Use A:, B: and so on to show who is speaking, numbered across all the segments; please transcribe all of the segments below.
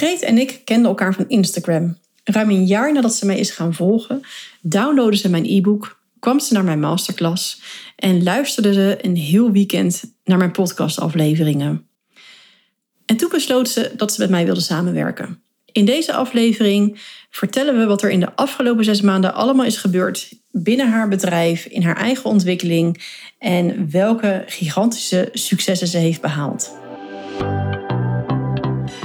A: Greet en ik kenden elkaar van Instagram. Ruim een jaar nadat ze mij is gaan volgen, downloadde ze mijn e-book, kwam ze naar mijn masterclass en luisterde ze een heel weekend naar mijn podcastafleveringen. En toen besloot ze dat ze met mij wilde samenwerken. In deze aflevering vertellen we wat er in de afgelopen zes maanden allemaal is gebeurd binnen haar bedrijf, in haar eigen ontwikkeling en welke gigantische successen ze heeft behaald.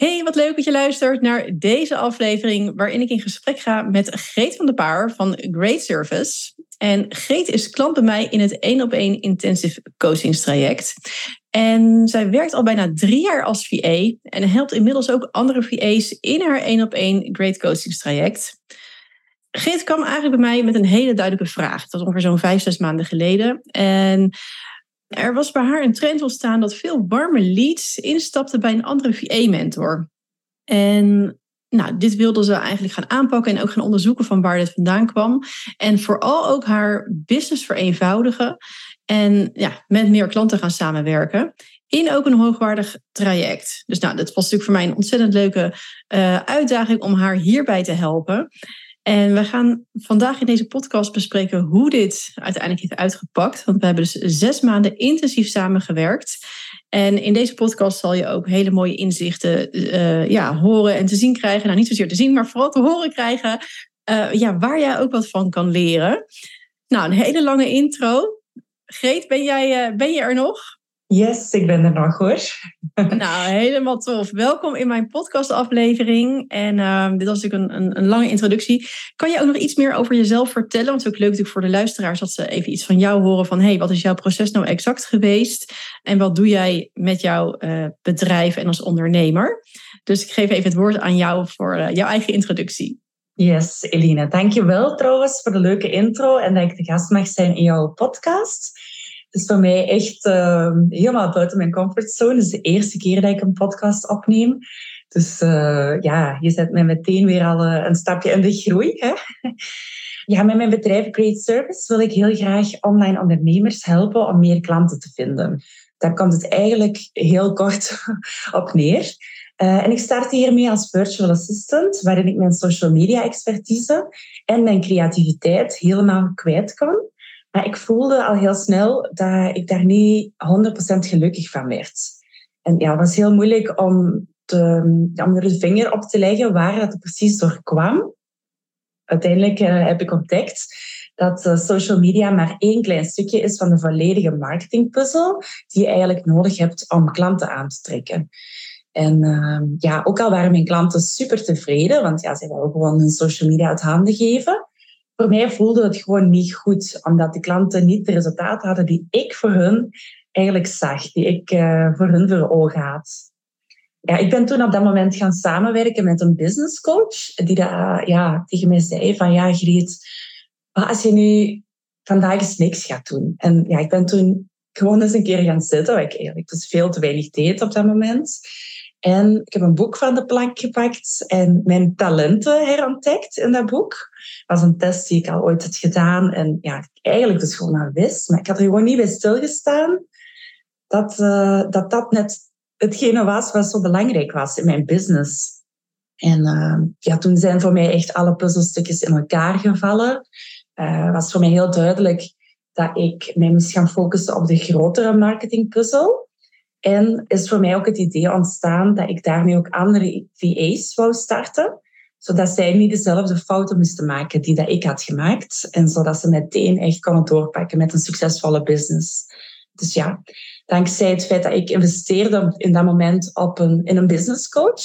A: Hey, wat leuk dat je luistert naar deze aflevering waarin ik in gesprek ga met Greet van der Paar van Great Service. En Greet is klant bij mij in het 1 op 1 intensive coachingstraject. En zij werkt al bijna drie jaar als VA en helpt inmiddels ook andere VA's in haar 1 op 1 Great coachingstraject. Greet kwam eigenlijk bij mij met een hele duidelijke vraag. Dat was ongeveer zo'n vijf, zes maanden geleden. En er was bij haar een trend ontstaan dat veel warme leads instapten bij een andere VA-mentor. En nou, dit wilde ze eigenlijk gaan aanpakken en ook gaan onderzoeken van waar dit vandaan kwam. En vooral ook haar business vereenvoudigen en ja, met meer klanten gaan samenwerken. In ook een hoogwaardig traject. Dus nou, dat was natuurlijk voor mij een ontzettend leuke uh, uitdaging om haar hierbij te helpen. En we gaan vandaag in deze podcast bespreken hoe dit uiteindelijk heeft uitgepakt. Want we hebben dus zes maanden intensief samengewerkt. En in deze podcast zal je ook hele mooie inzichten uh, ja, horen en te zien krijgen. Nou, niet zozeer te zien, maar vooral te horen krijgen. Uh, ja, waar jij ook wat van kan leren. Nou, een hele lange intro. Greet, ben, jij, uh, ben je er nog?
B: Yes, ik ben er nog hoor.
A: Nou, helemaal tof. Welkom in mijn podcastaflevering. En uh, dit was natuurlijk een, een, een, lange introductie. Kan je ook nog iets meer over jezelf vertellen? Want het is ook leuk natuurlijk voor de luisteraars dat ze even iets van jou horen. Van hey, wat is jouw proces nou exact geweest? En wat doe jij met jouw uh, bedrijf en als ondernemer? Dus ik geef even het woord aan jou voor uh, jouw eigen introductie.
B: Yes, Eline. Dankjewel trouwens voor de leuke intro en dat ik de gast mag zijn in jouw podcast. Is voor mij echt uh, helemaal buiten mijn comfortzone. Het is de eerste keer dat ik een podcast opneem. Dus uh, ja, je zet mij meteen weer al uh, een stapje in de groei. Hè? Ja, met mijn bedrijf Great Service wil ik heel graag online ondernemers helpen om meer klanten te vinden. Daar komt het eigenlijk heel kort op neer. Uh, en ik start hiermee als virtual assistant, waarin ik mijn social media expertise en mijn creativiteit helemaal kwijt kan. Maar ik voelde al heel snel dat ik daar niet 100% gelukkig van werd. En ja, het was heel moeilijk om, om er de vinger op te leggen waar het precies door kwam. Uiteindelijk uh, heb ik ontdekt dat uh, social media maar één klein stukje is van de volledige marketingpuzzel die je eigenlijk nodig hebt om klanten aan te trekken. En uh, ja, ook al waren mijn klanten super tevreden, want ja, ze wilden gewoon hun social media uit handen geven voor mij voelde het gewoon niet goed, omdat de klanten niet de resultaten hadden die ik voor hun eigenlijk zag, die ik uh, voor hun voor ogen had. Ja, ik ben toen op dat moment gaan samenwerken met een business coach, die dat, ja, tegen mij zei van, ja, Griet, als je nu vandaag eens niks gaat doen. En ja, ik ben toen gewoon eens een keer gaan zitten, wat ik eigenlijk dus veel te weinig deed op dat moment. En ik heb een boek van de plank gepakt en mijn talenten herontdekt in dat boek. Dat was een test die ik al ooit had gedaan en ja, eigenlijk dus gewoon al wist. Maar ik had er gewoon niet bij stilgestaan dat, uh, dat dat net hetgene was wat zo belangrijk was in mijn business. En uh, ja, toen zijn voor mij echt alle puzzelstukjes in elkaar gevallen. Uh, was voor mij heel duidelijk dat ik mij moest gaan focussen op de grotere marketingpuzzel. En is voor mij ook het idee ontstaan dat ik daarmee ook andere VA's wou starten. Zodat zij niet dezelfde fouten moesten maken die dat ik had gemaakt. En zodat ze meteen echt konden doorpakken met een succesvolle business. Dus ja, dankzij het feit dat ik investeerde in dat moment op een, in een business coach,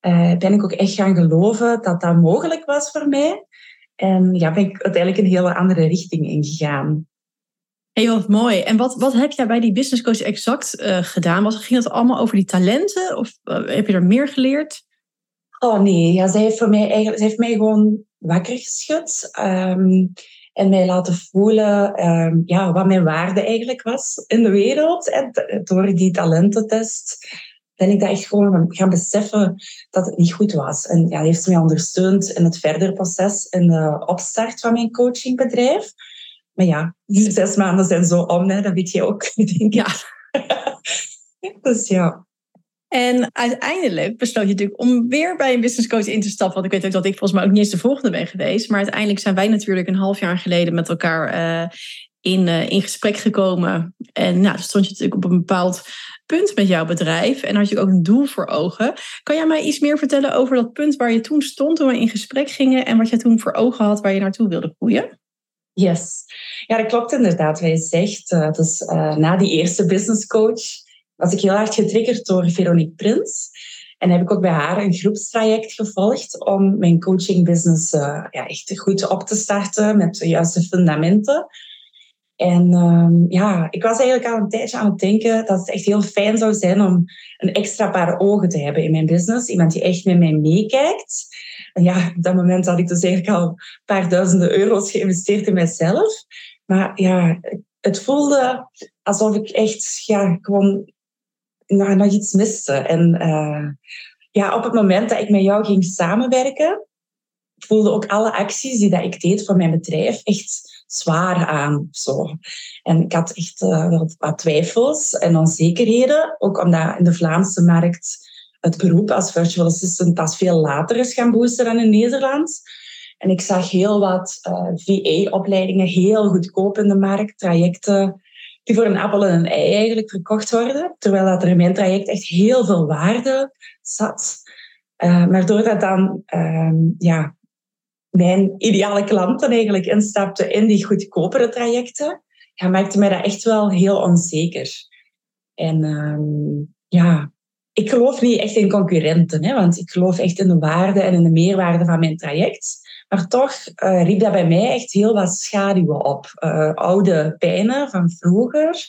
B: uh, ben ik ook echt gaan geloven dat dat mogelijk was voor mij. En ja, ben ik uiteindelijk een hele andere richting ingegaan.
A: Hey, wat mooi. En wat, wat heb jij bij die business coach exact uh, gedaan? Was, ging het allemaal over die talenten? Of heb je er meer geleerd?
B: Oh nee, ja, zij heeft, voor mij eigenlijk, zij heeft mij gewoon wakker geschud. Um, en mij laten voelen um, ja, wat mijn waarde eigenlijk was in de wereld. En door die talententest ben ik echt gewoon gaan beseffen dat het niet goed was. En ja, heeft ze mij ondersteund in het verdere proces in de opstart van mijn coachingbedrijf. Maar ja, die zes maanden zijn zo om, hè, dat weet je ook, denk ik. Ja. dus ja.
A: En uiteindelijk besloot je natuurlijk om weer bij een business coach in te stappen. Want ik weet ook dat ik volgens mij ook niet eens de volgende ben geweest. Maar uiteindelijk zijn wij natuurlijk een half jaar geleden met elkaar uh, in, uh, in gesprek gekomen. En nou, stond je natuurlijk op een bepaald punt met jouw bedrijf. En had je ook een doel voor ogen. Kan jij mij iets meer vertellen over dat punt waar je toen stond toen we in gesprek gingen. En wat je toen voor ogen had waar je naartoe wilde groeien?
B: Yes. Ja, dat klopt inderdaad. Wij zegt, uh, dus na die eerste business coach was ik heel hard getriggerd door Veronique Prins. En heb ik ook bij haar een groepstraject gevolgd om mijn coachingbusiness uh, ja, echt goed op te starten met de juiste fundamenten. En um, ja, ik was eigenlijk al een tijdje aan het denken dat het echt heel fijn zou zijn om een extra paar ogen te hebben in mijn business. Iemand die echt met mij meekijkt. Ja, op dat moment had ik dus eigenlijk al een paar duizenden euro's geïnvesteerd in mijzelf. Maar ja, het voelde alsof ik echt ja, gewoon nou, nog iets miste. En uh, ja, op het moment dat ik met jou ging samenwerken, voelde ook alle acties die dat ik deed voor mijn bedrijf echt zwaar aan. Zo. En ik had echt uh, wat twijfels en onzekerheden. Ook omdat in de Vlaamse markt het beroep als virtual assistant pas veel later is gaan boosten dan in Nederland. En ik zag heel wat uh, eh, VA-opleidingen heel goedkoop in de markt, trajecten die voor een appel en een ei eigenlijk verkocht worden. Terwijl dat er in mijn traject echt heel veel waarde zat. Uh, maar doordat dan uh, ja, mijn ideale klanten eigenlijk instapten in die goedkopere trajecten, ja, maakte mij dat echt wel heel onzeker. En uh, ja, ik geloof niet echt in concurrenten, hè, want ik geloof echt in de waarde en in de meerwaarde van mijn traject. Maar toch uh, riep dat bij mij echt heel wat schaduwen op. Uh, oude pijnen van vroeger.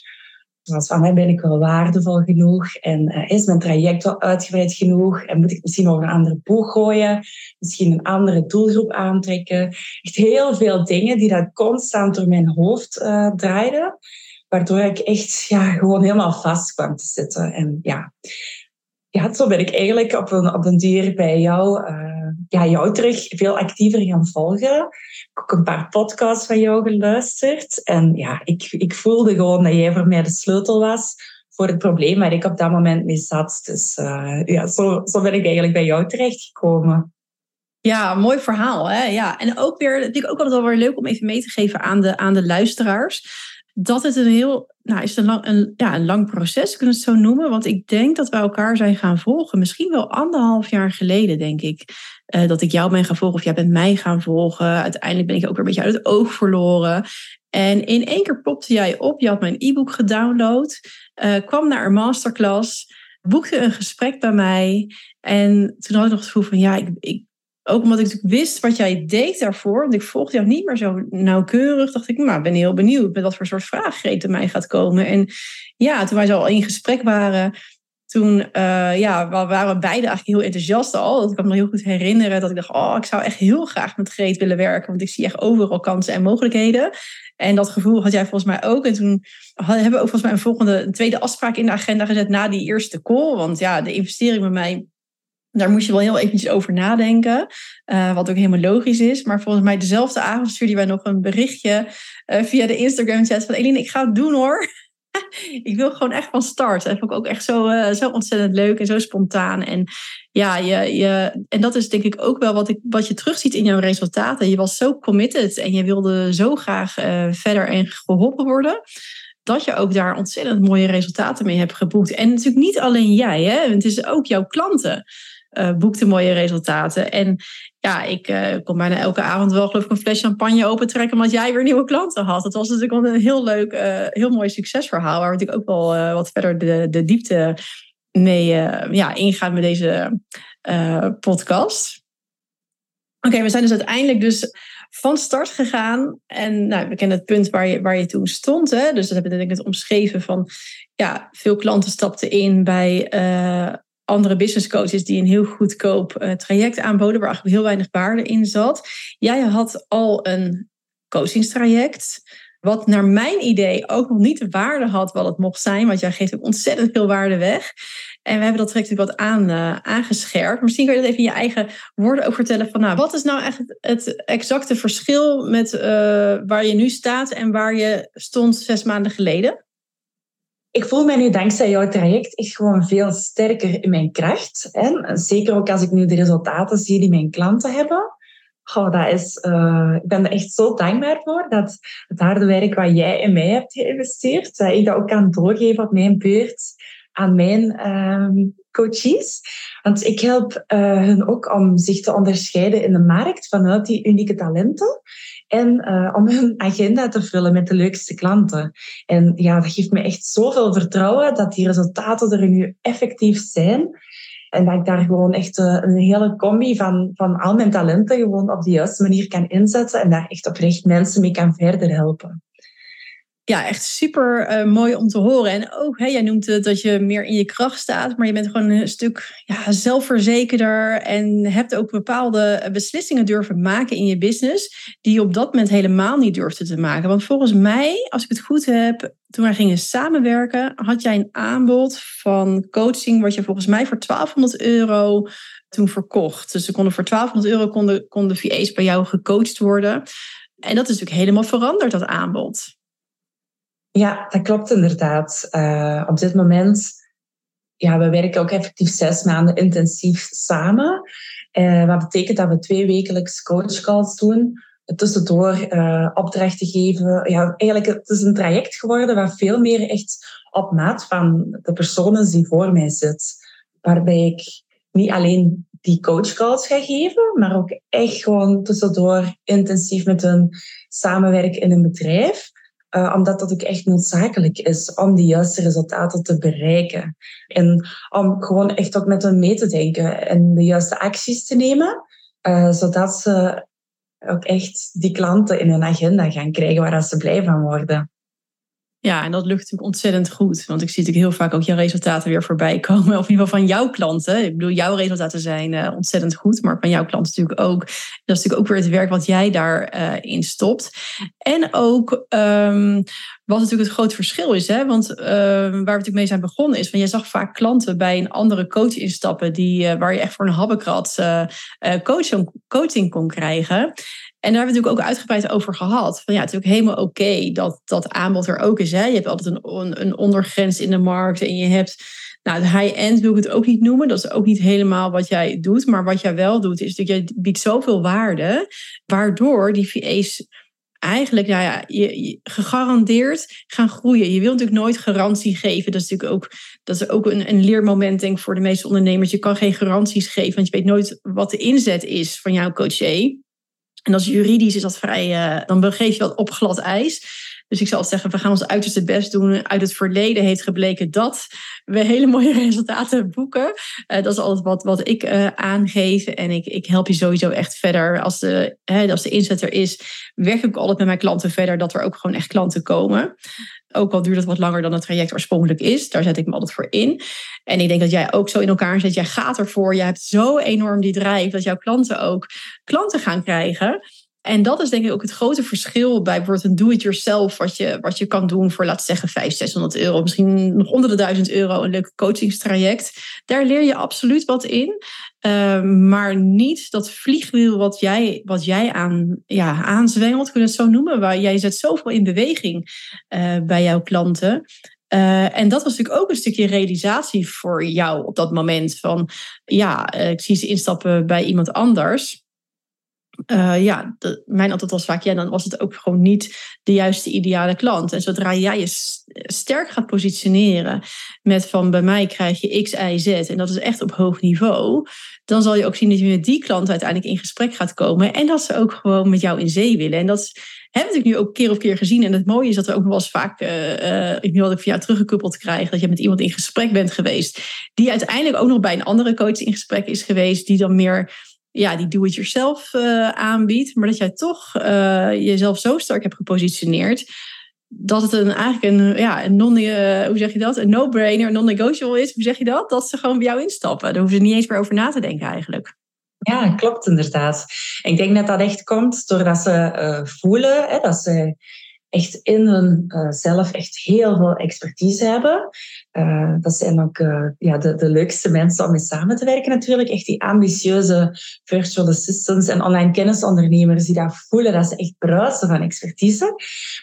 B: Zoals van, mij ben ik wel waardevol genoeg? En uh, is mijn traject wel uitgebreid genoeg? En moet ik misschien over een andere boeg gooien? Misschien een andere doelgroep aantrekken? Echt heel veel dingen die dat constant door mijn hoofd draaiden. Waardoor ik echt ja, gewoon helemaal vast kwam te zitten. En ja, ja, zo ben ik eigenlijk op een, op een dier bij jou, uh, ja, jou terug veel actiever gaan volgen. Ik heb ook een paar podcasts van jou geluisterd. En ja, ik, ik voelde gewoon dat jij voor mij de sleutel was voor het probleem waar ik op dat moment mee zat. Dus uh, ja, zo, zo ben ik eigenlijk bij jou terechtgekomen.
A: Ja, mooi verhaal. Hè? Ja, en ook weer, ik ook altijd wel weer leuk om even mee te geven aan de, aan de luisteraars dat het een heel, nou is een lang, een, ja, een lang proces, kunnen we het zo noemen. Want ik denk dat we elkaar zijn gaan volgen. Misschien wel anderhalf jaar geleden, denk ik. Uh, dat ik jou ben gaan volgen of jij bent mij gaan volgen. Uiteindelijk ben ik ook weer een beetje uit het oog verloren. En in één keer popte jij op. Je had mijn e-book gedownload. Uh, kwam naar een masterclass. Boekte een gesprek bij mij. En toen had ik nog het gevoel van ja, ik ook omdat ik natuurlijk wist wat jij deed daarvoor. Want ik volgde jou niet meer zo nauwkeurig. Dacht ik, nou, ben heel benieuwd met wat voor soort vraaggrepen mij gaat komen. En ja, toen wij zo al in gesprek waren, toen uh, ja, we waren beide eigenlijk heel enthousiast al. Dat kan me heel goed herinneren dat ik dacht, oh, ik zou echt heel graag met Greet willen werken. Want ik zie echt overal kansen en mogelijkheden. En dat gevoel had jij volgens mij ook. En toen hebben we ook volgens mij een volgende, een tweede afspraak in de agenda gezet na die eerste call. Want ja, de investering bij mij daar moest je wel heel eventjes over nadenken. Uh, wat ook helemaal logisch is. Maar volgens mij dezelfde avond stuurde wij nog een berichtje uh, via de Instagram chat van Eline, ik ga het doen hoor. ik wil gewoon echt van start. Dat vond ik ook echt zo, uh, zo ontzettend leuk en zo spontaan. En ja, je, je, en dat is denk ik ook wel wat, ik, wat je terugziet in jouw resultaten. Je was zo committed en je wilde zo graag verder en geholpen worden dat je ook daar ontzettend mooie resultaten mee hebt geboekt. En natuurlijk niet alleen jij, hè? het is ook jouw klanten uh, boekte mooie resultaten. En ja, ik uh, kon bijna elke avond wel geloof ik een fles champagne opentrekken omdat jij weer nieuwe klanten had. Het was natuurlijk een heel leuk, uh, heel mooi succesverhaal waar we natuurlijk ook wel wat verder de, de diepte mee ja, ingaan met deze podcast. Oké, we zijn dus uiteindelijk dus van start gegaan. En nou, we kennen het punt waar je, waar je toen stond. Hè? Dus dat heb ik net omschreven van... Ja, veel klanten stapten in bij andere business coaches... die een heel goedkoop uh, traject aanboden... waar eigenlijk heel weinig waarde in zat. Jij had al een coachingstraject... Wat naar mijn idee ook nog niet de waarde had wat het mocht zijn. Want jij geeft ook ontzettend veel waarde weg. En we hebben dat direct wat aan, uh, aangescherpt. Misschien kun je dat even in je eigen woorden ook vertellen. Van, nou, wat is nou echt het exacte verschil met uh, waar je nu staat en waar je stond zes maanden geleden?
B: Ik voel mij nu dankzij jouw traject echt gewoon veel sterker in mijn kracht. Hè? Zeker ook als ik nu de resultaten zie die mijn klanten hebben. Oh, dat is, uh, ik ben er echt zo dankbaar voor dat het harde werk wat jij in mij hebt geïnvesteerd, dat ik dat ook kan doorgeven op mijn beurt aan mijn um, coaches. Want ik help hen ook om zich te onderscheiden in de markt vanuit die unieke talenten. En uh, om hun agenda te vullen met de leukste klanten. En ja, dat geeft me echt zoveel vertrouwen dat die resultaten er nu effectief zijn. En dat ik daar gewoon echt uh, een hele combi van, van al mijn talenten gewoon op de juiste manier kan inzetten. En daar echt oprecht mensen mee kan verder helpen
A: ja, echt super uh, mooi om te horen. En ook, hè, jij noemt het dat je meer in je kracht staat, maar je bent gewoon een stuk ja, zelfverzekerder en hebt ook bepaalde beslissingen durven maken in je business, die je op dat moment helemaal niet durfde te maken. Want volgens mij, als ik het goed heb, toen wij gingen samenwerken, had jij een aanbod van coaching, wat je volgens mij voor 1200 euro toen verkocht. Dus ze konden voor 1200 euro konden, konden VA's bij jou gecoacht worden. En dat is natuurlijk helemaal veranderd, dat aanbod.
B: Ja, dat klopt inderdaad. Uh, op dit moment, ja, we werken ook effectief zes maanden intensief samen. Uh, wat betekent dat we twee wekelijks coachcalls doen. Tussendoor uh, opdrachten geven. Ja, eigenlijk het is een traject geworden wat veel meer echt op maat van de personen die voor mij zit. Waarbij ik niet alleen die coachcalls ga geven, maar ook echt gewoon tussendoor intensief met hun samenwerken in een bedrijf. Uh, omdat dat ook echt noodzakelijk is om die juiste resultaten te bereiken. En om gewoon echt ook met hen mee te denken en de juiste acties te nemen, uh, zodat ze ook echt die klanten in hun agenda gaan krijgen waar ze blij van worden.
A: Ja, en dat lukt natuurlijk ontzettend goed. Want ik zie natuurlijk heel vaak ook jouw resultaten weer voorbij komen. Of in ieder geval van jouw klanten. Ik bedoel, jouw resultaten zijn uh, ontzettend goed. Maar van jouw klanten natuurlijk ook. Dat is natuurlijk ook weer het werk wat jij daarin uh, in stopt. En ook um, wat natuurlijk het grote verschil is. Hè? Want uh, waar we natuurlijk mee zijn begonnen is... van je zag vaak klanten bij een andere coach instappen... Die, waar je echt voor een habbekrat coaching, coaching kon krijgen... En daar hebben we natuurlijk ook uitgebreid over gehad. Van ja, het is ook helemaal oké dat dat aanbod er ook is. Hè? Je hebt altijd een, een ondergrens in de markt en je hebt. Nou, de high-end wil ik het ook niet noemen. Dat is ook niet helemaal wat jij doet. Maar wat jij wel doet, is dat je biedt zoveel waarde. Waardoor die VA's eigenlijk nou ja, je, gegarandeerd gaan groeien. Je wilt natuurlijk nooit garantie geven. Dat is natuurlijk ook, dat is ook een, een leermoment denk ik, voor de meeste ondernemers. Je kan geen garanties geven, want je weet nooit wat de inzet is van jouw coaché. En als juridisch is dat vrij, uh, dan begeef je wat op glad ijs. Dus ik zal zeggen, we gaan ons uiterste best doen. Uit het verleden heeft gebleken dat we hele mooie resultaten boeken. Uh, dat is altijd wat, wat ik uh, aangeef. En ik, ik help je sowieso echt verder. Als de, hè, als de inzet er is, werk ik altijd met mijn klanten verder. Dat er ook gewoon echt klanten komen. Ook al duurt het wat langer dan het traject oorspronkelijk is. Daar zet ik me altijd voor in. En ik denk dat jij ook zo in elkaar zit. Jij gaat ervoor. Je hebt zo enorm die drijf dat jouw klanten ook klanten gaan krijgen. En dat is denk ik ook het grote verschil bij bijvoorbeeld een do-it-yourself, wat je, wat je kan doen voor, laten we zeggen, 500, 600 euro, misschien nog onder de 1000 euro, een leuk coachingstraject. Daar leer je absoluut wat in. Uh, maar niet dat vliegwiel wat jij, wat jij aan, ja, aanzwengelt, kun je het zo noemen. Waar jij zet zoveel in beweging uh, bij jouw klanten. Uh, en dat was natuurlijk ook een stukje realisatie voor jou op dat moment. Van ja, ik zie ze instappen bij iemand anders. Uh, ja, mijn antwoord was vaak, ja, dan was het ook gewoon niet de juiste ideale klant. En zodra jij je sterk gaat positioneren met van bij mij krijg je X, Y, Z, en dat is echt op hoog niveau, dan zal je ook zien dat je met die klant uiteindelijk in gesprek gaat komen en dat ze ook gewoon met jou in zee willen. En dat hebben we nu ook keer op keer gezien. En het mooie is dat er ook nog wel eens vaak, uh, uh, ik wil ik van jou teruggekoppeld krijg, dat je met iemand in gesprek bent geweest, die uiteindelijk ook nog bij een andere coach in gesprek is geweest, die dan meer ja, die do-it-yourself uh, aanbiedt, maar dat jij toch uh, jezelf zo sterk hebt gepositioneerd dat het een, eigenlijk een, ja, een non, uh, hoe zeg je dat? Een no-brainer, non-negotiable is. Hoe zeg je dat? Dat ze gewoon bij jou instappen. Daar hoeven ze niet eens meer over na te denken eigenlijk.
B: Ja, klopt inderdaad. Ik denk dat dat echt komt doordat ze voelen hè, dat ze echt in hun uh, zelf echt heel veel expertise hebben. Uh, dat zijn ook uh, ja, de, de leukste mensen om mee samen te werken natuurlijk. Echt die ambitieuze virtual assistants en online kennisondernemers die dat voelen dat ze echt bruisen van expertise.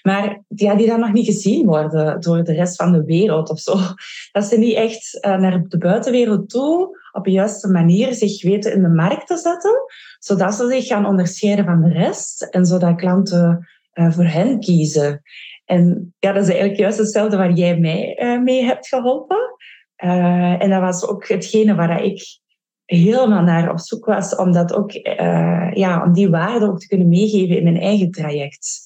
B: Maar ja, die dan nog niet gezien worden door de rest van de wereld of zo. Dat ze niet echt naar de buitenwereld toe op de juiste manier zich weten in de markt te zetten. Zodat ze zich gaan onderscheiden van de rest. En zodat klanten voor hen kiezen. En ja, dat is eigenlijk juist hetzelfde waar jij mij uh, mee hebt geholpen. Uh, en dat was ook hetgene waar ik helemaal naar op zoek was, om, dat ook, ja, om die waarde ook te kunnen meegeven in mijn eigen traject.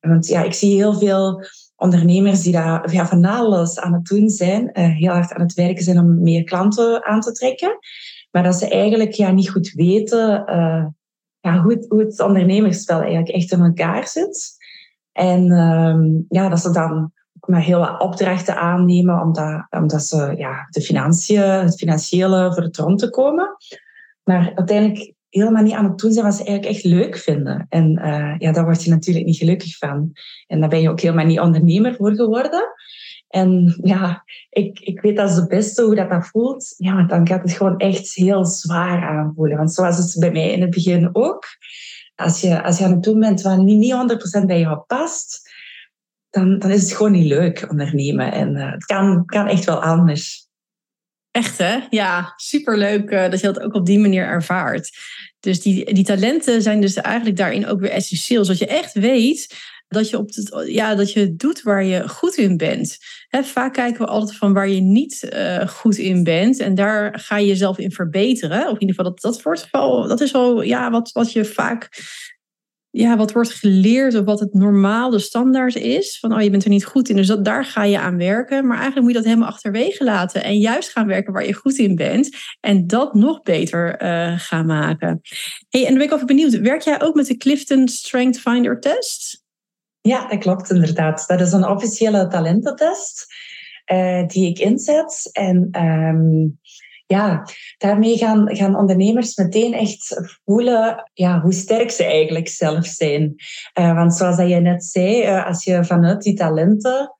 B: Want ja, ik zie heel veel ondernemers die daar ja, van alles aan het doen zijn, heel hard aan het werken zijn om meer klanten aan te trekken, maar dat ze eigenlijk ja, niet goed weten ja, hoe, het, hoe het ondernemerspel eigenlijk echt in elkaar zit. En um, ja, dat ze dan ook maar heel wat opdrachten aannemen, omdat, omdat ze ja, de financiën, het financiële voor het rond te komen. Maar uiteindelijk helemaal niet aan het doen zijn wat ze eigenlijk echt leuk vinden. En uh, ja, daar word je natuurlijk niet gelukkig van. En daar ben je ook helemaal niet ondernemer voor geworden. En ja, ik, ik weet als de beste hoe dat, dat voelt. Ja, want dan gaat het gewoon echt heel zwaar aanvoelen. Want zoals het bij mij in het begin ook. Als je, als je aan het doen bent wat niet, niet 100% bij jou past, dan, dan is het gewoon niet leuk ondernemen. En uh, het kan, kan echt wel anders.
A: Echt hè? Ja, superleuk uh, dat je dat ook op die manier ervaart. Dus die, die talenten zijn dus eigenlijk daarin ook weer essentieel. Zodat je echt weet dat je, op het, ja, dat je doet waar je goed in bent. vaak kijken we altijd van waar je niet uh, goed in bent. En daar ga je jezelf in verbeteren. Of in ieder geval, dat, dat, wordt wel, dat is wel ja, wat, wat je vaak ja, wat wordt geleerd of wat het normaal, de standaard is. Van oh, je bent er niet goed in, dus dat, daar ga je aan werken. Maar eigenlijk moet je dat helemaal achterwege laten. En juist gaan werken waar je goed in bent. En dat nog beter uh, gaan maken. Hey, en dan ben ik even benieuwd, werk jij ook met de Clifton Strength Finder test?
B: Ja, dat klopt inderdaad. Dat is een officiële talententest uh, die ik inzet. En um, ja, daarmee gaan, gaan ondernemers meteen echt voelen ja, hoe sterk ze eigenlijk zelf zijn. Uh, want zoals dat jij net zei, uh, als je vanuit die talenten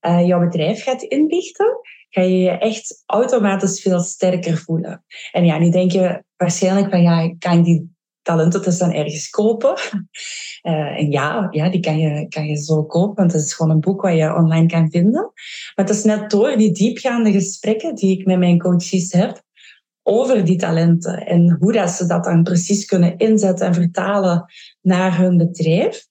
B: jouw bedrijf gaat inrichten, ga je je echt automatisch veel sterker voelen. En ja, nu denk je waarschijnlijk van ja, kan die talenten dus dan ergens kopen. Uh, en ja, ja, die kan je, kan je zo kopen, want het is gewoon een boek wat je online kan vinden. Maar het is net door die diepgaande gesprekken die ik met mijn coaches heb over die talenten en hoe dat ze dat dan precies kunnen inzetten en vertalen naar hun bedrijf.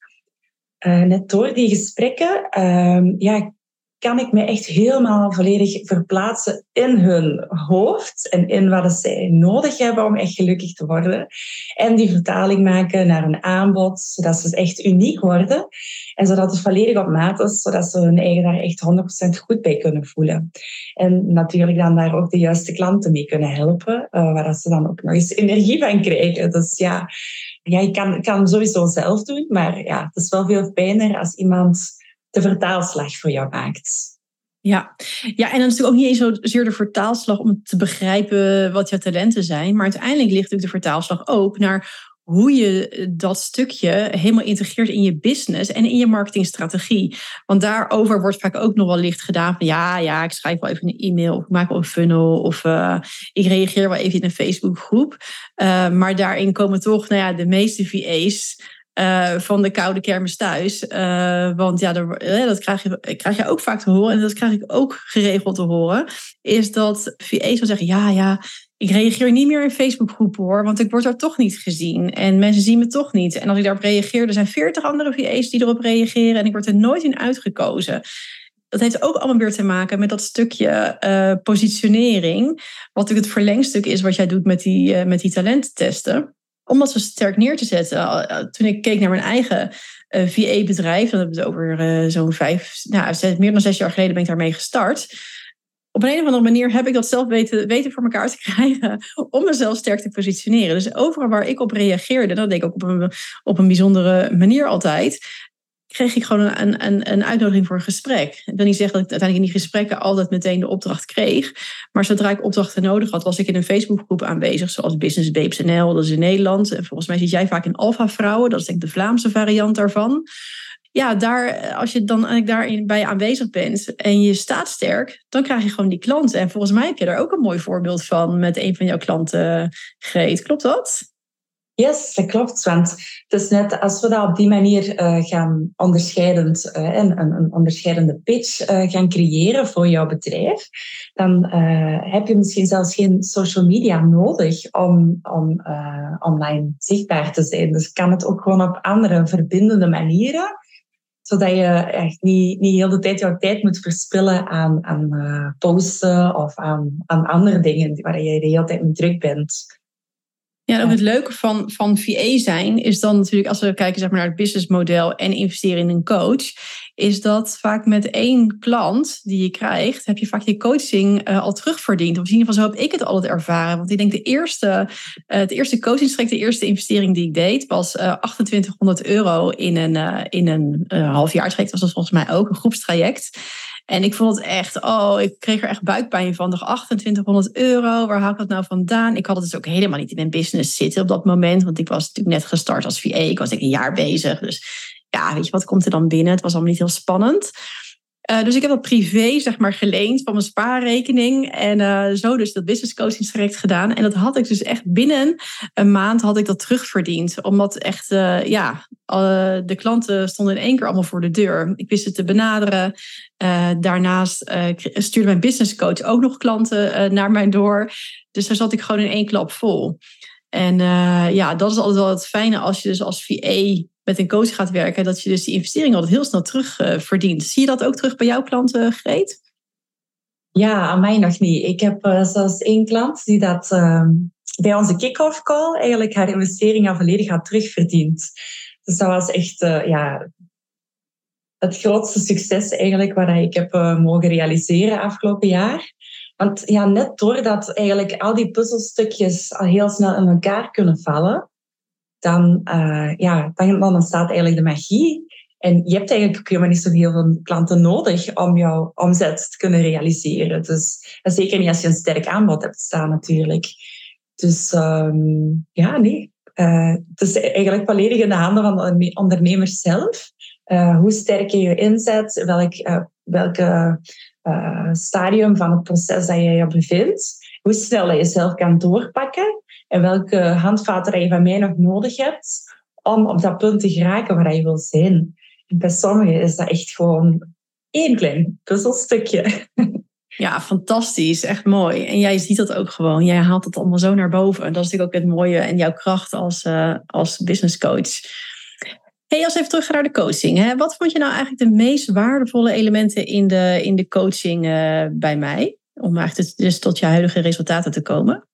B: Uh, net door die gesprekken uh, ja, kan ik me echt helemaal volledig verplaatsen in hun hoofd en in wat zij nodig hebben om echt gelukkig te worden. En die vertaling maken naar een aanbod, zodat ze echt uniek worden en zodat het volledig op maat is, zodat ze hun eigen daar echt 100% goed bij kunnen voelen. En natuurlijk dan daar ook de juiste klanten mee kunnen helpen, uh, waar ze dan ook nog eens energie van krijgen. Dus ja, ja je kan, kan sowieso zelf doen, maar ja, het is wel veel fijner als iemand de vertaalslag voor jou maakt.
A: Ja. ja, en dan is natuurlijk ook niet eens zozeer de vertaalslag om te begrijpen wat jouw talenten zijn. Maar uiteindelijk ligt natuurlijk de vertaalslag ook naar hoe je dat stukje helemaal integreert in je business en in je marketingstrategie. Want daarover wordt vaak ook nog wel licht gedaan van ja, ja, ik schrijf wel even een e-mail of ik maak wel een funnel of uh, ik reageer wel even in een Facebookgroep. Uh, maar daarin komen toch, nou ja, de meeste VA's uh, van de koude kermis thuis. Uh, want ja, dat krijg je, krijg je ook vaak te horen. En dat krijg ik ook geregeld te horen. Is dat VA's zal zeggen, ja, ja, ik reageer niet meer in Facebookgroepen hoor. Want ik word daar toch niet gezien. En mensen zien me toch niet. En als ik daarop reageer, er zijn veertig andere VA's die erop reageren. En ik word er nooit in uitgekozen. Dat heeft ook allemaal weer te maken met dat stukje uh, positionering. Wat natuurlijk het verlengstuk is wat jij doet met die, met die talententesten om dat zo sterk neer te zetten. Eh, toen ik keek naar mijn eigen uh, eh, VA-bedrijf, dan hebben we het over uh, zo'n vijf, nou, meer dan zes jaar geleden ben ik daarmee gestart. op een of andere manier heb ik dat zelf weten, weten voor elkaar te krijgen om mezelf sterk te positioneren. Dus overal waar ik op reageerde, dat deed ik ook op een, op een bijzondere manier altijd, kreeg ik gewoon een, een, een uitnodiging voor een gesprek. Ik wil niet zeggen dat ik uiteindelijk in die gesprekken altijd meteen de opdracht kreeg. Maar zodra ik opdrachten nodig had, was ik in een Facebookgroep aanwezig, zoals Business Babes NL, dat is in Nederland. En volgens mij zit jij vaak in Alpha Vrouwen, dat is denk ik de Vlaamse variant daarvan ja, daar, als je dan eigenlijk daarin bij aanwezig bent en je staat sterk, dan krijg je gewoon die klanten. En volgens mij heb je daar ook een mooi voorbeeld van met een van jouw klanten, Greet. Klopt dat?
B: Yes, dat klopt. Want het is net als we dat op die manier uh, gaan onderscheidend, uh, een, een, onderscheidende pitch uh, gaan creëren voor jouw bedrijf, dan heb je misschien zelfs geen social media nodig om, om online zichtbaar te zijn. Dus kan het ook gewoon op andere verbindende manieren zodat je echt niet, niet heel de tijd jouw tijd moet verspillen aan, aan posten of aan, aan andere dingen waar je de hele tijd mee druk bent.
A: Ja, ook het leuke van, van VA zijn is dan natuurlijk, als we kijken zeg maar, naar het businessmodel en investeren in een coach, is dat vaak met één klant die je krijgt, heb je vaak je coaching uh, al terugverdiend. Of in ieder geval zo heb ik het altijd ervaren. Want ik denk de eerste, uh, het eerste coachingstraject, de eerste investering die ik deed, was uh, eh, 2800 euro in een, in een halfjaartraject. Was dat volgens mij ook een groepstraject. En ik vond het echt, oh, ik kreeg er echt buikpijn van. Nog 2800 euro, waar haal ik dat nou vandaan? Ik had het dus ook helemaal niet in mijn business zitten op dat moment. Want ik was natuurlijk net gestart als VA. Ik was denk ik een jaar bezig. Dus ja, weet je, wat komt er dan binnen? Het was allemaal niet heel spannend. Uh, dus ik heb dat privé, zeg maar, geleend van mijn spaarrekening. En uh, zo dus dat business coaching direct gedaan. En dat had ik dus echt binnen een maand had ik dat terugverdiend. Omdat echt, uh, ja, de klanten stonden in één keer allemaal voor de deur. Ik wist het te benaderen. daarnaast stuurde mijn business coach ook nog klanten naar mij door. Dus daar zat ik gewoon in één klap vol. En ja, dat is altijd wel het fijne als je dus als VA met een coach gaat werken, dat je dus die investering altijd heel snel terug uh, verdient. Zie je dat ook terug bij jouw klanten, Greet?
B: Ja, aan mij nog niet. Ik heb uh, zelfs één klant die dat uh, bij onze kick-off call eigenlijk haar investering al volledig had terugverdiend. Dus dat was echt ja, het grootste succes eigenlijk wat ik heb mogen realiseren afgelopen jaar. Want ja, net doordat eigenlijk al die puzzelstukjes al heel snel in elkaar kunnen vallen, dan, uh, ja, dan, dan ontstaat eigenlijk de magie. En je hebt eigenlijk ook helemaal niet zo heel veel klanten nodig om jouw omzet te kunnen realiseren. Dus zeker niet als je een sterk aanbod hebt staan natuurlijk. Dus um, ja, nee. Uh, het is eigenlijk volledig in de handen van de ondernemers zelf. Uh, hoe sterk je je inzet, welk, welke stadium van het proces dat je je bevindt, hoe snel je jezelf kan doorpakken en welke handvaten je van mij nog nodig hebt om op dat punt te geraken waar je wil zijn. Bij sommigen is dat echt gewoon één klein puzzelstukje.
A: Ja, fantastisch. Echt mooi. En jij ziet dat ook gewoon. Jij haalt het allemaal zo naar boven. En dat is natuurlijk ook het mooie en jouw kracht als, uh, als business coach. Hey, als even terug naar de coaching. Hè? Wat vond je nou eigenlijk de meest waardevolle elementen in de, in de coaching uh, bij mij? Om eigenlijk dus tot je huidige resultaten te komen?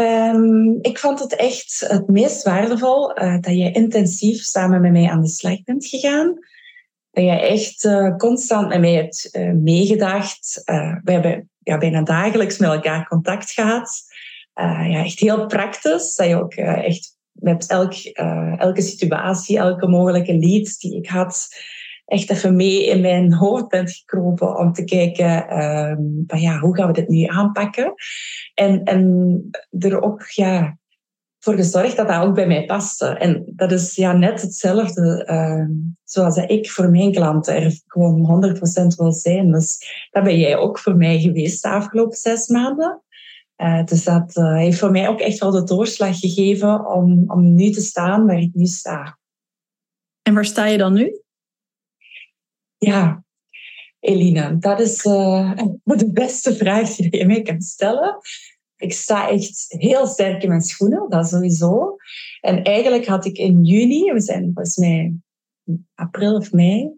B: Um, ik vond het echt het meest waardevol uh, dat je intensief samen met mij aan de slag bent gegaan. Dat je echt uh, constant met mij hebt uh, meegedacht. we hebben ja, bijna dagelijks met elkaar contact gehad. ja, echt heel praktisch. Dat je ook echt met elk, elke situatie, elke mogelijke lead die ik had, echt even mee in mijn hoofd bent gekropen om te kijken um, van ja, hoe gaan we dit nu aanpakken? En, en er ook ja, voor gezorgd dat dat ook bij mij paste. En dat is ja, net hetzelfde uh, zoals ik voor mijn klanten er gewoon 100% wil zijn. Dus dat ben jij ook voor mij geweest de afgelopen zes maanden. Uh, dus dat uh, heeft voor mij ook echt wel de doorslag gegeven om, om nu te staan waar ik nu sta.
A: En waar sta je dan nu?
B: Ja, Elina, dat is uh, de beste vraag die je mij kan stellen. Ik sta echt heel sterk in mijn schoenen, dat sowieso. En eigenlijk had ik in juni, we zijn volgens mij april of mei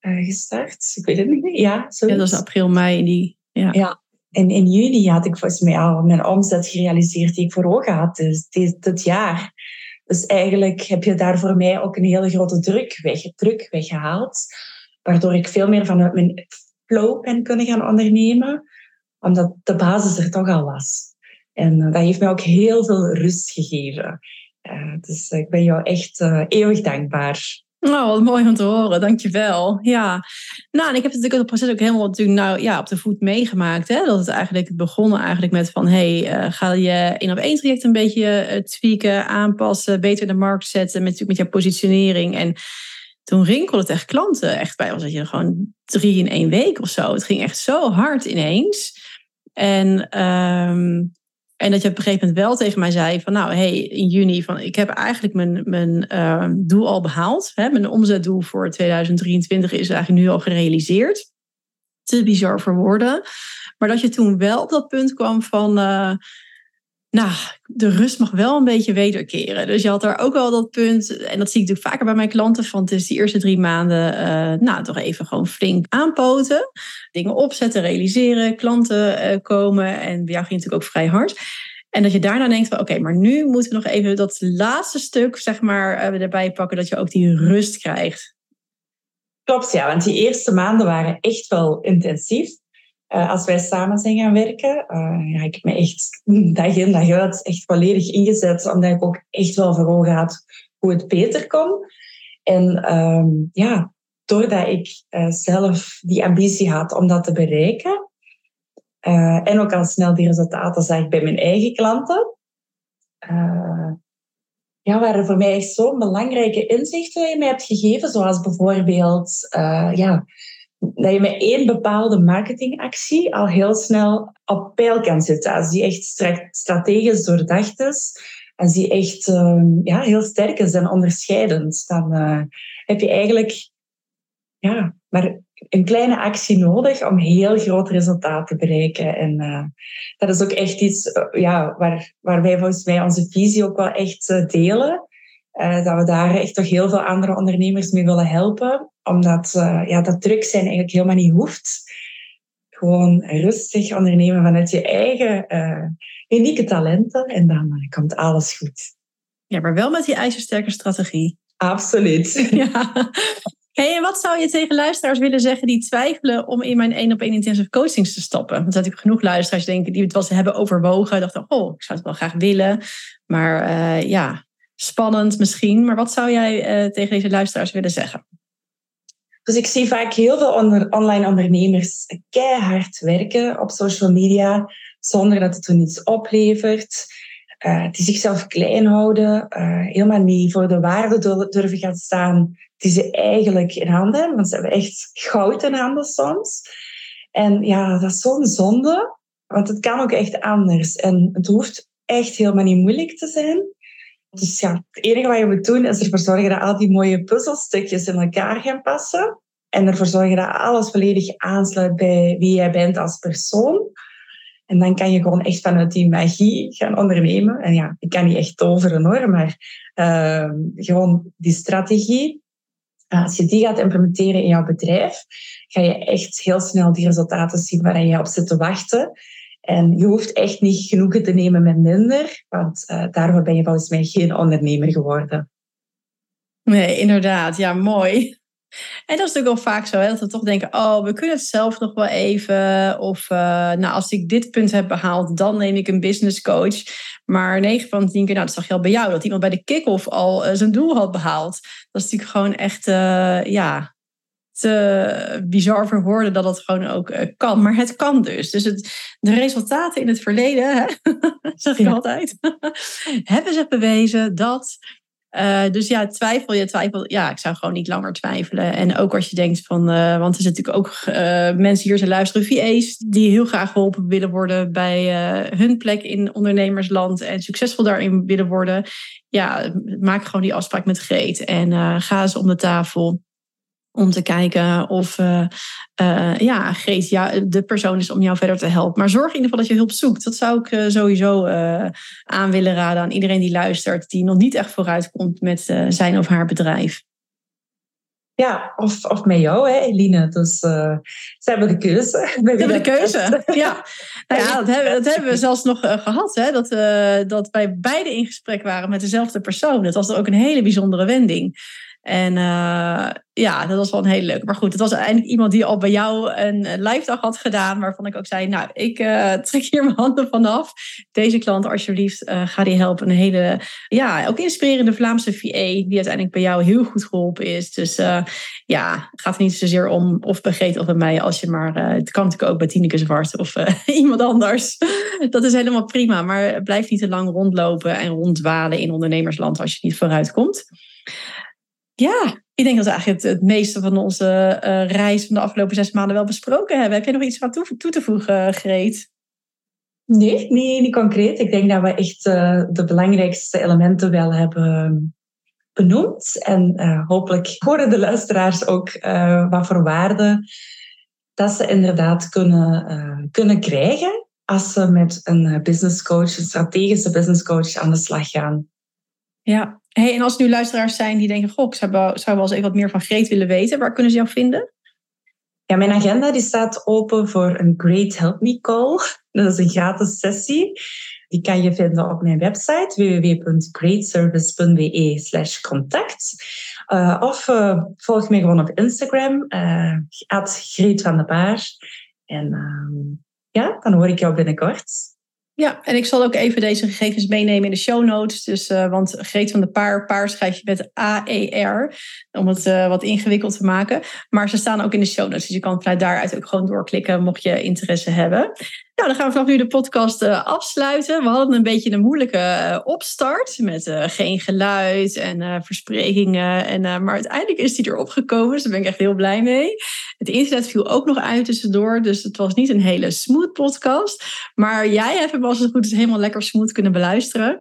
B: uh, gestart. Ik weet het niet meer. Ja,
A: ja, dat is april, mei. Die, ja.
B: ja, en in juni had ik volgens mij al mijn omzet gerealiseerd die ik voor ogen had dus dit, dit jaar. Dus eigenlijk heb je daar voor mij ook een hele grote druk, weg, druk weggehaald waardoor ik veel meer vanuit mijn, flow ben kunnen gaan ondernemen, omdat de basis er toch al was. En dat heeft mij ook heel veel rust gegeven. dus ik ben jou echt eeuwig dankbaar.
A: Nou, wat mooi om te horen, dankjewel. Ja, nou, en ik heb natuurlijk het proces ook helemaal natuurlijk, nou, ja, op de voet meegemaakt. Hè? Dat het eigenlijk begonnen eigenlijk met van, hey, uh, ga je één op één traject een beetje uh, tweaken, aanpassen, beter de markt zetten met, met jouw positionering. En toen rinkelde het echt klanten echt bij was dat je gewoon drie in één week of zo. Het ging echt zo hard ineens. En um, en dat je op een gegeven moment wel tegen mij zei van nou, hey, in juni, van ik heb eigenlijk mijn, mijn uh, doel al behaald. Hè? Mijn omzetdoel voor 2023 is eigenlijk nu al gerealiseerd. Te bizar voor woorden. Maar dat je toen wel op dat punt kwam van, uh, nou, de rust mag wel een beetje wederkeren. Dus je had daar ook wel dat punt, en dat zie ik natuurlijk vaker bij mijn klanten, van het is die eerste drie maanden, uh, nou, toch even gewoon flink aanpoten. Dingen opzetten, realiseren, klanten uh, komen. En bij jou ging natuurlijk ook vrij hard. En dat je daarna denkt van oké, maar nu moeten we nog even dat laatste stuk, zeg maar, uh, erbij pakken, dat je ook die rust krijgt.
B: Klopt, ja, want die eerste maanden waren echt wel intensief. Uh, als wij samen zijn gaan werken, ja, ik heb me echt dag in dag uit echt volledig ingezet, omdat ik ook echt wel voor ogen had hoe het beter kon. En um, ja, doordat ik uh, zelf die ambitie had om dat te bereiken, en ook al snel die resultaten zag bij mijn eigen klanten, ja, waren voor mij echt zo'n belangrijke inzichten die je mij hebt gegeven, zoals bijvoorbeeld ja, dat je met één bepaalde marketingactie al heel snel op peil kan zetten. Als die echt strategisch doordacht is, als die echt uh, ja, heel sterk is en onderscheidend, dan uh, heb je eigenlijk ja, maar een kleine actie nodig om heel groot resultaat te bereiken. En uh, dat is ook echt iets ja, waar, waar wij volgens mij onze visie ook wel echt delen. dat we daar echt toch heel veel andere ondernemers mee willen helpen omdat uh, ja, dat druk zijn eigenlijk helemaal niet hoeft. Gewoon rustig ondernemen vanuit je eigen uh, unieke talenten en dan komt alles goed.
A: Ja, maar wel met die ijzersterke strategie.
B: Absoluut. Ja.
A: Hey, en wat zou je tegen luisteraars willen zeggen die twijfelen om in mijn één op één intensive coachings te stappen? Want er zijn genoeg luisteraars denken die het wel eens hebben overwogen. Dachten, oh, ik zou het wel graag willen. Maar ja, spannend misschien. Maar wat zou jij tegen deze luisteraars willen zeggen?
B: Dus ik zie vaak heel veel online ondernemers keihard werken op social media zonder dat het hun iets oplevert. Uh, die zichzelf klein houden, uh, helemaal niet voor de waarde durven gaan staan die ze eigenlijk in handen hebben. Want ze hebben echt goud in handen soms. En ja, dat is zo'n zonde, want het kan ook echt anders. En het hoeft echt helemaal niet moeilijk te zijn. Dus ja, het enige wat je moet doen is ervoor zorgen dat al die mooie puzzelstukjes in elkaar gaan passen. En ervoor zorgen dat alles volledig aansluit bij wie jij bent als persoon. En dan kan je gewoon echt vanuit die magie gaan ondernemen. En ja, ik kan niet echt toveren hoor, maar uh, gewoon die strategie. Als je die gaat implementeren in jouw bedrijf, ga je echt heel snel die resultaten zien waar je op zit te wachten. En je hoeft echt niet genoegen te nemen met minder, want uh, daarvoor ben je volgens mij geen ondernemer geworden.
A: Nee, inderdaad. Ja, mooi. En dat is natuurlijk wel vaak zo, hè, dat we toch denken, oh, we kunnen het zelf nog wel even. Of, uh, nou, als ik dit punt heb behaald, dan neem ik een business coach. Maar 9 van 10 keer, nou, dat zag je al bij jou, dat iemand bij de kick-off al uh, zijn doel had behaald. Dat is natuurlijk gewoon echt, ja, te bizar voor woorden dat het gewoon ook uh, kan. Maar het kan dus. Dus het, de resultaten in het verleden, hè, zeg je ja. altijd, hebben ze bewezen dat. Uh, dus ja, twijfel je, twijfel. Ja, ik zou gewoon niet langer twijfelen. En ook als je denkt van, uh, want er zijn natuurlijk ook uh, mensen hier te luisteren, VA's, die heel graag geholpen willen worden bij hun plek in ondernemersland en succesvol daarin willen worden. Ja, maak gewoon die afspraak met Greet en ga eens om de tafel om te kijken of uh, uh, ja, Greet ja, de persoon is om jou verder te helpen. Maar zorg in ieder geval dat je hulp zoekt. Dat zou ik uh, sowieso aan willen raden aan iedereen die luistert, die nog niet echt vooruit komt met zijn of haar bedrijf.
B: Ja, of, of met jou, hè, Eline. Dus ze hebben de keuze.
A: We hebben de keuze, ja. Nou ja, dat hebben, dat hebben we zelfs nog gehad. Hè, dat, dat wij beide in gesprek waren met dezelfde persoon. Dat was ook een hele bijzondere wending. En uh, ja, dat was wel een hele leuke. Maar goed, het was uiteindelijk iemand die al bij jou een live dag had gedaan. Waarvan ik ook zei, nou, ik uh, trek hier mijn handen vanaf. Deze klant, alsjeblieft, uh, ga die helpen. Een hele, ja, ook inspirerende Vlaamse VA. Die uiteindelijk bij jou heel goed geholpen is. Dus ja, het gaat niet zozeer om of bij Greet of bij mij. Als je maar, het kan natuurlijk ook bij Tineke Zwart of iemand anders. dat is helemaal prima. Maar blijf niet te lang rondlopen en ronddwalen in ondernemersland als je niet vooruit komt. Ja, ik denk dat we eigenlijk het, meeste van onze uh, reis van de afgelopen zes maanden wel besproken hebben. Heb je nog iets aan toe, toe te voegen, Greet?
B: Nee, nee, niet concreet. Ik denk dat we echt uh, de belangrijkste elementen wel hebben benoemd. En hopelijk horen de luisteraars ook wat voor waarde dat ze inderdaad kunnen, kunnen krijgen als ze met een business coach, een strategische business coach aan de slag gaan.
A: Ja, hey, en als nu luisteraars zijn die denken: Goh, ik zou wel, wel eens even wat meer van Greet willen weten, waar kunnen ze jou vinden?
B: Ja, mijn agenda die staat open voor een Great Help Me Call. Dat is een gratis sessie. Die kan je vinden op mijn website www.greatservice.be slash contact. Uh, of uh, volg mij gewoon op Instagram, uh, Greet van de Paar. En ehm, ja, dan hoor ik jou binnenkort.
A: Ja, en ik zal ook even deze gegevens meenemen in de show notes. Dus, uh, want Greet van de Paar, Paar schrijf je met A-E-R, om het uh, wat ingewikkeld te maken. Maar ze staan ook in de show notes, dus je kan vanuit daaruit ook gewoon doorklikken mocht je interesse hebben. Nou, dan gaan we vanaf nu de podcast uh, afsluiten. We hadden een beetje een moeilijke opstart met geen geluid en versprekingen. En, maar uiteindelijk is die erop gekomen, dus daar ben ik echt heel blij mee. Het internet viel ook nog uit tussendoor, dus het was niet een hele smooth podcast. Maar jij hebt als het goed is helemaal lekker smooth kunnen beluisteren.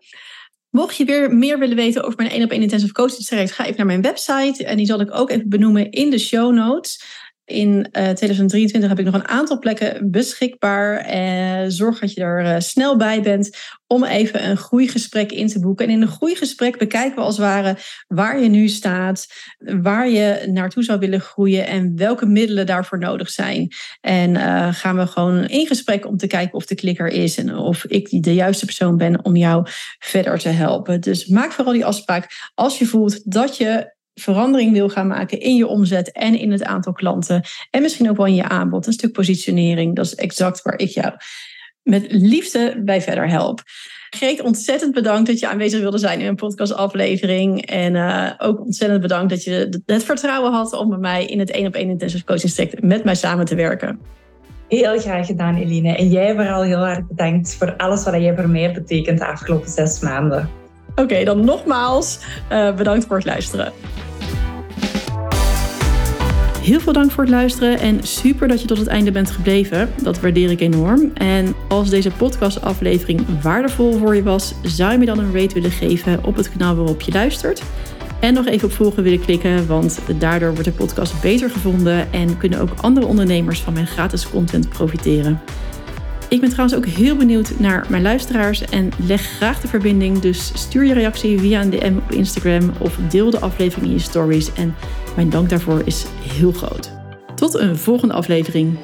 A: Mocht je weer meer willen weten over mijn 1 op 1 intensive coaching traject, ga even naar mijn website. En die zal ik ook even benoemen in de show notes. In 2023 eh, heb ik nog een aantal plekken beschikbaar. Eh, zorg dat je er uh, snel bij bent om even een groeigesprek in te boeken. En in een groeigesprek bekijken we als het ware waar je nu staat, waar je naartoe zou willen groeien en welke middelen daarvoor nodig zijn. En gaan we gewoon in gesprek om te kijken of de klikker is en of ik de juiste persoon ben om jou verder te helpen. Dus maak vooral die afspraak als je voelt dat je verandering wil gaan maken in je omzet en in het aantal klanten. En misschien ook wel in je aanbod. Een stuk positionering. Dat is exact waar ik jou met liefde bij verder help. Greet, ontzettend bedankt dat je aanwezig wilde zijn in een podcastaflevering. En uh, ook ontzettend bedankt dat je het vertrouwen had om met mij in het 1 op 1 intensive coaching traject met mij samen te werken.
B: Heel graag gedaan, Eline. En jij vooral heel erg bedankt voor alles wat jij voor mij betekent de afgelopen zes maanden.
A: Oké, dan nogmaals uh, bedankt voor het luisteren. Heel veel dank voor het luisteren en super dat je tot het einde bent gebleven. Dat waardeer ik enorm. En als deze podcastaflevering waardevol voor je was, zou je me dan een rate willen geven op het kanaal waarop je luistert. En nog even op volgen willen klikken, want daardoor wordt de podcast beter gevonden en kunnen ook andere ondernemers van mijn gratis content profiteren. Ik ben trouwens ook heel benieuwd naar mijn luisteraars en leg graag de verbinding. Dus stuur je reactie via een DM op Instagram of deel de aflevering in je stories. En mijn dank daarvoor is heel groot. Tot een volgende aflevering.